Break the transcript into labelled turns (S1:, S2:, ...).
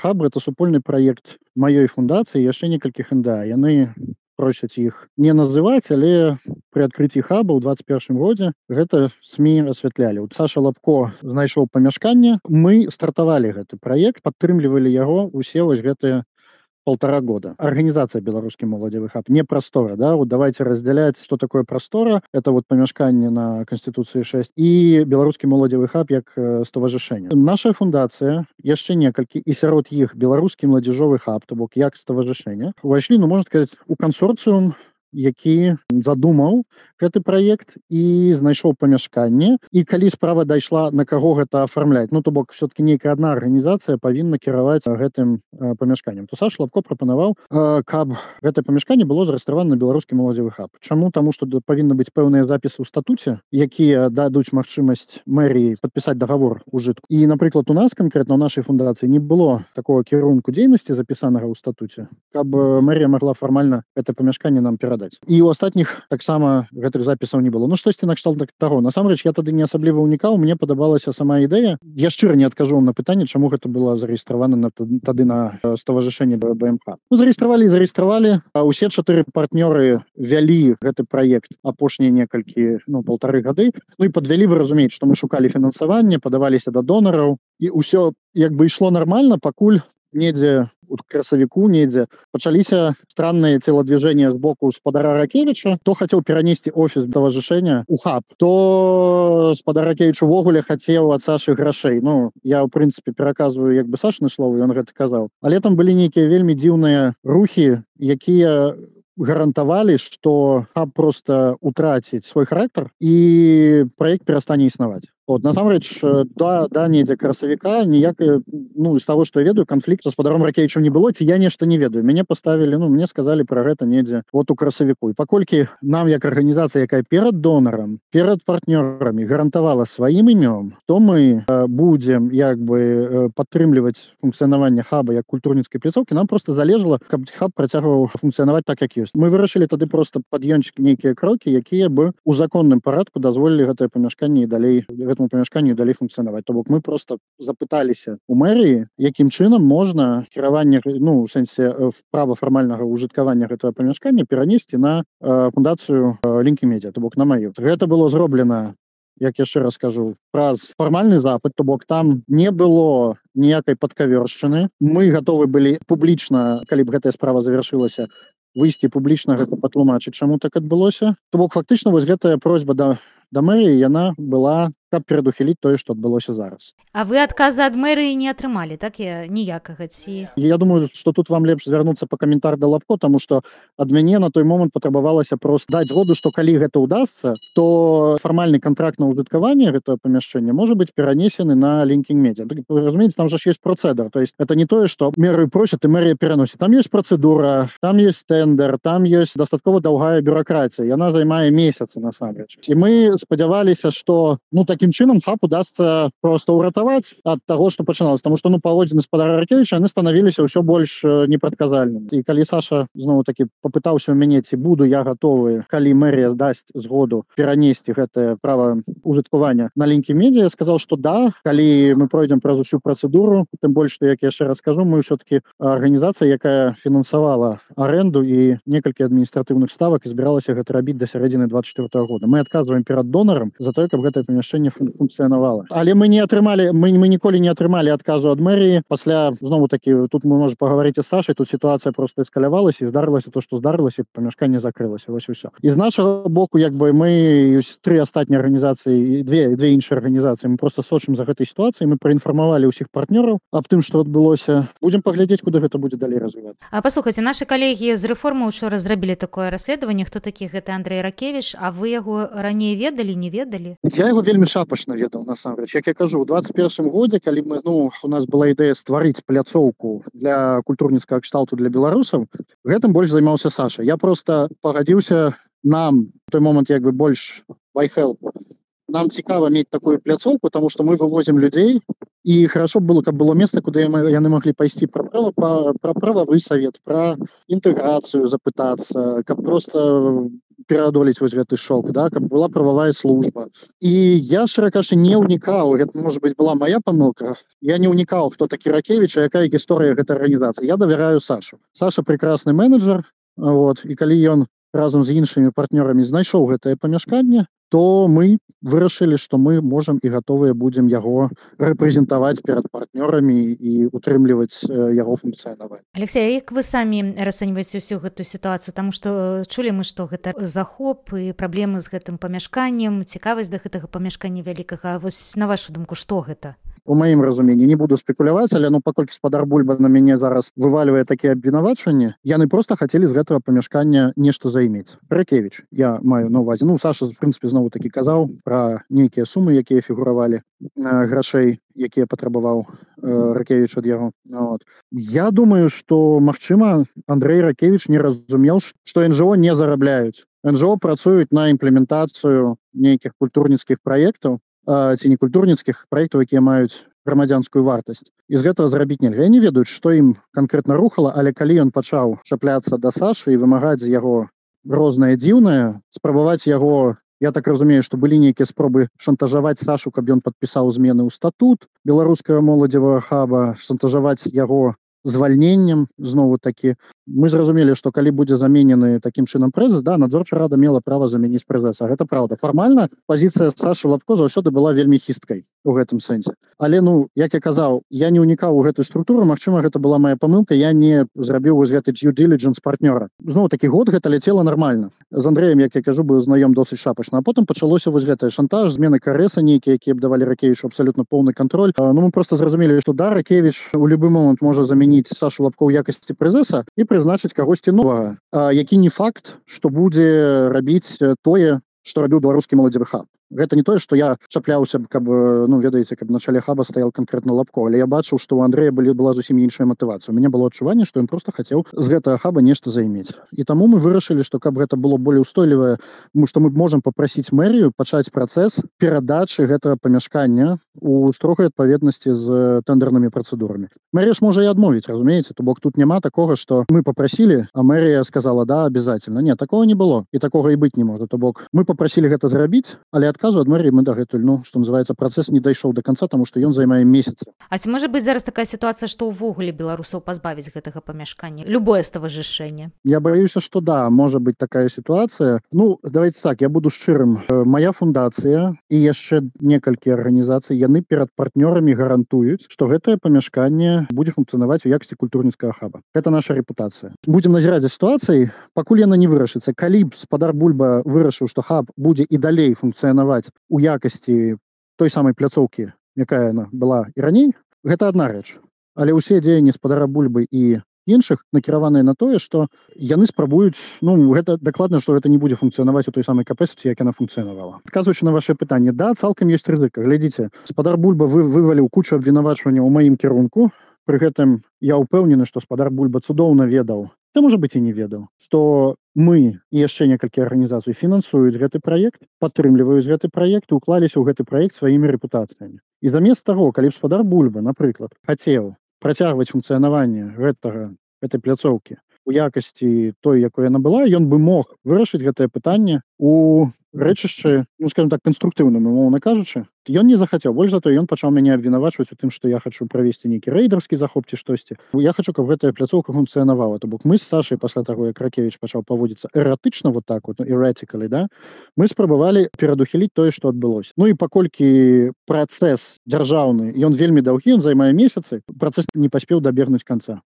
S1: хаб это супольны праект маёй фундацыі яшчэ некалькіх нда яны просяць іх не называць але при адкрыцці хаба ў 21 годзе гэта сМ асвятлялі вот Саша лапко знайшоў памяшканне мы стартавалі гэты праект падтрымлівалі яго усе вось гэтыя полтора года. Организация белорусский молодевый хаб не простора, да, вот давайте разделять, что такое простора, это вот помешкание на Конституции 6, и белорусский молодевый хаб как э, ставажышение. Наша фундация, еще несколько, и сярод их белорусский молодежевый хаб, то бок як ставажышение, вошли, ну, можно сказать, у консорциум які задумаў гэты праект і знайшоў памяшканне. І калі справа дайшла на каго гэта афармляць? Ну то бок все-таки нейкая одна арганізацыя павінна кіраваць гэтым памяшканнем. То Саш лапко прапанаваў каб гэта памяшканне было зарэгістравана на беларускі моладзевы хаб. Чаму? Таму што павінна быць пэўныя запісы ў статуце якія дадуць магчымасць мэріі подпісаць договор ужытку і напрыклад у нас конкретно у нашай фундацыі не было такого кірунку дзейнасці запісанага ў статуце каб мэрія могла фармальна это памяшканне нам перадаць. І у астатніх таксама гэтых запісаў не было. Ну штосьці накшталт так таго насамрэч я тады не асабліва ўнікаў мне падабалася сама ідэя я шчыра не адкажу на пытанне чаму гэта было зарэгістравана на тады на ставажышэнне бмх ну, зарэгістравалі зарэгістравалі а усе чатыры партнёры вялі гэты праект апошнія некалькі ну полторы гады ну і подвялі вы разумець што мы шукалі фінансаванне падаваліся да донараў і ўсё як бы ішло нормально пакуль недзе красавіку недзе. Пачаліся странные целодвижения сбоку спадара ракевича то хотел перанесці офіс таважышэння у хаб то спадар ракевич увогуле хацеў ад сашы грашэй. Ну я в прынцыпе пераказваю як бы сашны словы ён гэта казаў. Але там былі нейкія вельмі дзіўныя рухі якія гарантавалі что хаб просто утраціць свой характар і проект перастане існаваць вот насамрэч э, да да недзе красавіка ніякая ну из того что я ведаю канфлікт со спадаром ракейчым не было ці я нешта не ведаю. Мяне поставілі ну мне сказали про гэта недзе вот у красавіку і паколькі нам як арганізацыя якая перад донарам перад партнёрамі гарантавала сваім імём то мы э, будем як бы э, падтрымліваць функцыянаванне хаба як культурніцкай пляцоўкі нам просто залежала каб хаб працягваў функцыянаваць так як ёсць мы вырашылі тады просто пад'ёмчик нейкія крокі якія бы у законным парадку дазволілі гэтае памяшканне і далей гэта гэтаму памяшканню далей функцыянаваць то бок мы просто запыталіся у мэрыі якім чынам можна кіраванне ну у сэнсе э, права фармальнага ўжыткавання гэтага памяшкання перанесці на фундацыю лінкі медиа то бок на маю гэта было зроблена як яшчэ раскажу праз фармальны запад то бок там не было ніякай падкавершчыны мы готовы былі публічна калі б гэтая справа завершылася выйсці публічна гэта патлумачыць чаму так адбылося. То бок фактычна вось гэтая просьба да да мэрыі яна была каб перадухіліць тое што адбылося зараз.
S2: А вы адказы ад мэрыі не атрымалі так я ніякага ці
S1: Я думаю што тут вам лепш звярнуцца па каментар да лапко таму што ад мяне на той момант патрабавалася просто даць году што калі гэта ўдасся то фармальны контракт на ўжыткаванне гэтага памяшчэння можа быць перанесены на лінкінг медиа разумееце там жа ёсць процэдар то есть это не тое што меры просят і мэрія пераносіць там есть процедура там есть тендер там есть дастаткова даўгая бюракратія яна займае месяцы насамрэч і мы спадзяваліся что ну так таким чынам хап удастся просто ўратаваць ад того что пачыналось тому что ну паводзіны спадара ракевича яны станавіліся ўсё больш непрадказальным і калі Саша зноў таки попытаўся у мяне ці буду я готовы калі мэрія дасць згоду перанесці гэтае права ужыткавання на лінкі медиа. Сказал что да калі мы пройдзем праз усю процедуру. Тым больш что як яшчэ раскажу мы все-таки арганізацыя якая фінансавала аренду і некалькі адміністратыўных ставак збіралася гэта рабіць до сярэдзіны 24 -го года. Мы адказваем перад донарам за тое каб гэтае памяшчэнне не функцыянавала але мы не атрымалі мы мы ніколі не атрымалі адказу ад мэрыі пасля знову такі тут мы можем паговорить з Сашай тут сітуацыя просто эскалявалася і здарылася то что здарылася памяшканне закрылася вось усё і з нашага боку як бы мы тры астатнія арганізацыі две две іншыя арганізацыі мы просто сочым за гэтай сітуацыі мы праінфармавалі ўсіх партнёраў аб тым что адбылося будем паглядзець куды гэта будзе далей развіваць
S2: А паслухайце наши калегі з рэформы учора зрабілі такое расследаванне хто такі гэта Андрей ракевич. А вы яго раней ведалі не ведалі
S1: я его вельмі шапка шапашна ведаў насамрэч як я кажу у 21 годзе калі мы ну у нас была ідэя стварыць пляцоўку для культурніцкага кшталту для беларусаў гэтым больш займаўся Саша. Я просто пагадзіўся нам той момант як бы больш байхел нам цікава мець такую пляцоўку потому что мы вывозим людзей і хорошо было каб было место куда яны могли пайсці про права про прававы совет про інтэграцыю запытацца каб просто пераадолець вось гэты шок да каб была прававая служба. І я шыракашы не ўнікаў гэта может быть была моя памылка я не ўнікаў хто такі ракевича якая гісторыя гэтай арганізацыі я давяраю сашу саша прекрасны менеджер вот і калі ён разам з іншымі партнёрамі знайшоў гэтае памяшканне то мы вырашылі што мы можам і гатовыя будзем яго рэпрэзентаваць перад партнёрамі і утрымліваць яго функцыянаваць
S2: Алексей як вы самі расцэньваеце ўсю гэтую сітуацыю? Таму што чулі мы што гэта захоп і праблемы з гэтым памяшканнем цікавасць да гэтага памяшкання вялікага. Вось на вашу думку што гэта
S1: у маім разуменні не буду спекуляваць але ну паколькі спадар бульба на мяне зараз вываливае такія абвінавачванні яны просто хацелі з гэтага памяшкання нешта займець ракевич я маю на увазе ну саша в прынпе знову таки казаў про нейкія сумы якія фігуравалі грашэй якія патрабаваў ракевич ад яго вот. я думаю что магчыма андрей ракевич не разумеў что нжо не зарабляюць нжо працуюць на імплементацыю нейкіх культурніцкіх праектаў ці не культурніцкіх праектаў якія маюць грамадзянскую вартасць і з гэтага зрабіць нельга не ведаюць што ім канкрэтна рухала але калі ён пачаў чапляцца да сашы і вымагаць з яго рознае дзіўнае спрабаваць яго я так разумею што былі нейкія спробы шантажаваць сашу каб ён падпісаў змены ў статут беларускага моладзевага хаба шантажаваць яго звальненнем знову такі мы зразумелі што калі будзе заменены такім чынам прэзас да надзорча рада мела права замяніць прэзаса гэта праўда. Фармальна пазіцыя саша лавко заўсёды была вельмі хісткай у гэтым сэнсе. Але ну як я казаў я не ўнікаў у гэтую структуру Мачыма гэта была моя памылка я не зрабіў вось гэты дилиджанс партнёра. Зноў такі год гэта ляцела нормально з Андреем як я кажу быў знаём досыць шапачна а потым пачалося вось гэтая шантаж змены карэса нейкія якія б давалі ракевич абсолютно поўны контроль ну мы просто зразумелі што да ракевич у любы момант можа заменіць сашу лапко ў якасці прызеса і пры прызначыць кагосьці новага які не факт што будзе рабіць тое што рабіў беларускі моладзевы хаб гэта не тое што я чапляўся каб ну ведаеце каб начале хаба стаял канкрэтна лапко але я бачыў што у Андрея былі была зусім іншая матывацыя у мяне было адчуванне што ён просто хацеў з гэтага хаба нешта займець і таму мы вырашылі што каб гэта было более устойлівае мы што мы можам папрасіць мэрію пачаць працэс перадачы гэтага памяшкання у строгай адпаведнасці з тэндернымі працэдурамі мэрія ж можа і адмовіць разумееце то бок тут няма такога што мы попрасілі а мэрія сказала да обязательно нет такого не было і такога і быць не можа то бок мы попрасілі гэта зрабіць але ад адказу ад мэрі мы дагэтуль ну што называется працэс не дайшоў до конца тому что ён займае месяцы
S2: А ці можа быць зараз такая сітуацыя што ўвогуле беларусаў пазбавіць гэтага памяшкання? Любое ставажышэнне
S1: Я баюся что да можа быть такая сітуацыя ну давайте так я буду шчырым. Моя фундацыя і яшчэ некалькі арганізацый яны перад партнёрамі гарантуюць что гэтае памяшканне будзе функцыянаваць у якасці культурніцкага хаба. Это наша репутацыя будем назіраць за сітуацыяй. Пакуль яна не вырашыцца. Калі б спадар бульба вырашыў что хаб будзе і далей функцыянаваць працаваць у якасці той самай пляцоўкі якая она была і раней гэта одна рэч але ўсе дзеянні спадара бульбы і іншых накіраваныя на тое што яны спрабуюць ну гэта дакладна што гэта не будзе функцыянаваць у той самай капэсці як яна функцыянавала адказваючы на ваше пытанне да цалкам ёсць рызыка глядзіце спадар бульба вы вываліў кучу абвінавачвання ў маім кірунку пры гэтым я ўпэўнены што спадар бульба цудоўна ведаў то можа быть і не ведаў что мы яшчэ некалькі арганізацый фінансуюць гэты проект падтрымліваюць гэты проект уклаліся ў гэты проект сваімі рэпутацыямі і замест таго калі спадар бульба напрыклад хацеў працягваць функцыянаванне гэтага этой пляцоўкі у якасці той якой яна была ён бы мог вырашыць гэтае пытанне у рэчышчы ну скажем так канструктыўным умоўна кажучы ён не захацеў больш зато ён пачаў мяне абвінавачваць у тым што я хочу правесці нейкі рэйдарскі захоп ці штосьці я хочу каб гэтая пляцоўка функцыянавала то бок мы з сашай пасля таго як ракевич пачаў паводзіцца эратычна вот так вот ірэцікалі да мы спрабавалі перадухіліць тое што адбылося Ну і паколькі працэс дзяржаўны ён вельмі даўгі ён займае месяцы працэс не паспеў дабегнуць конца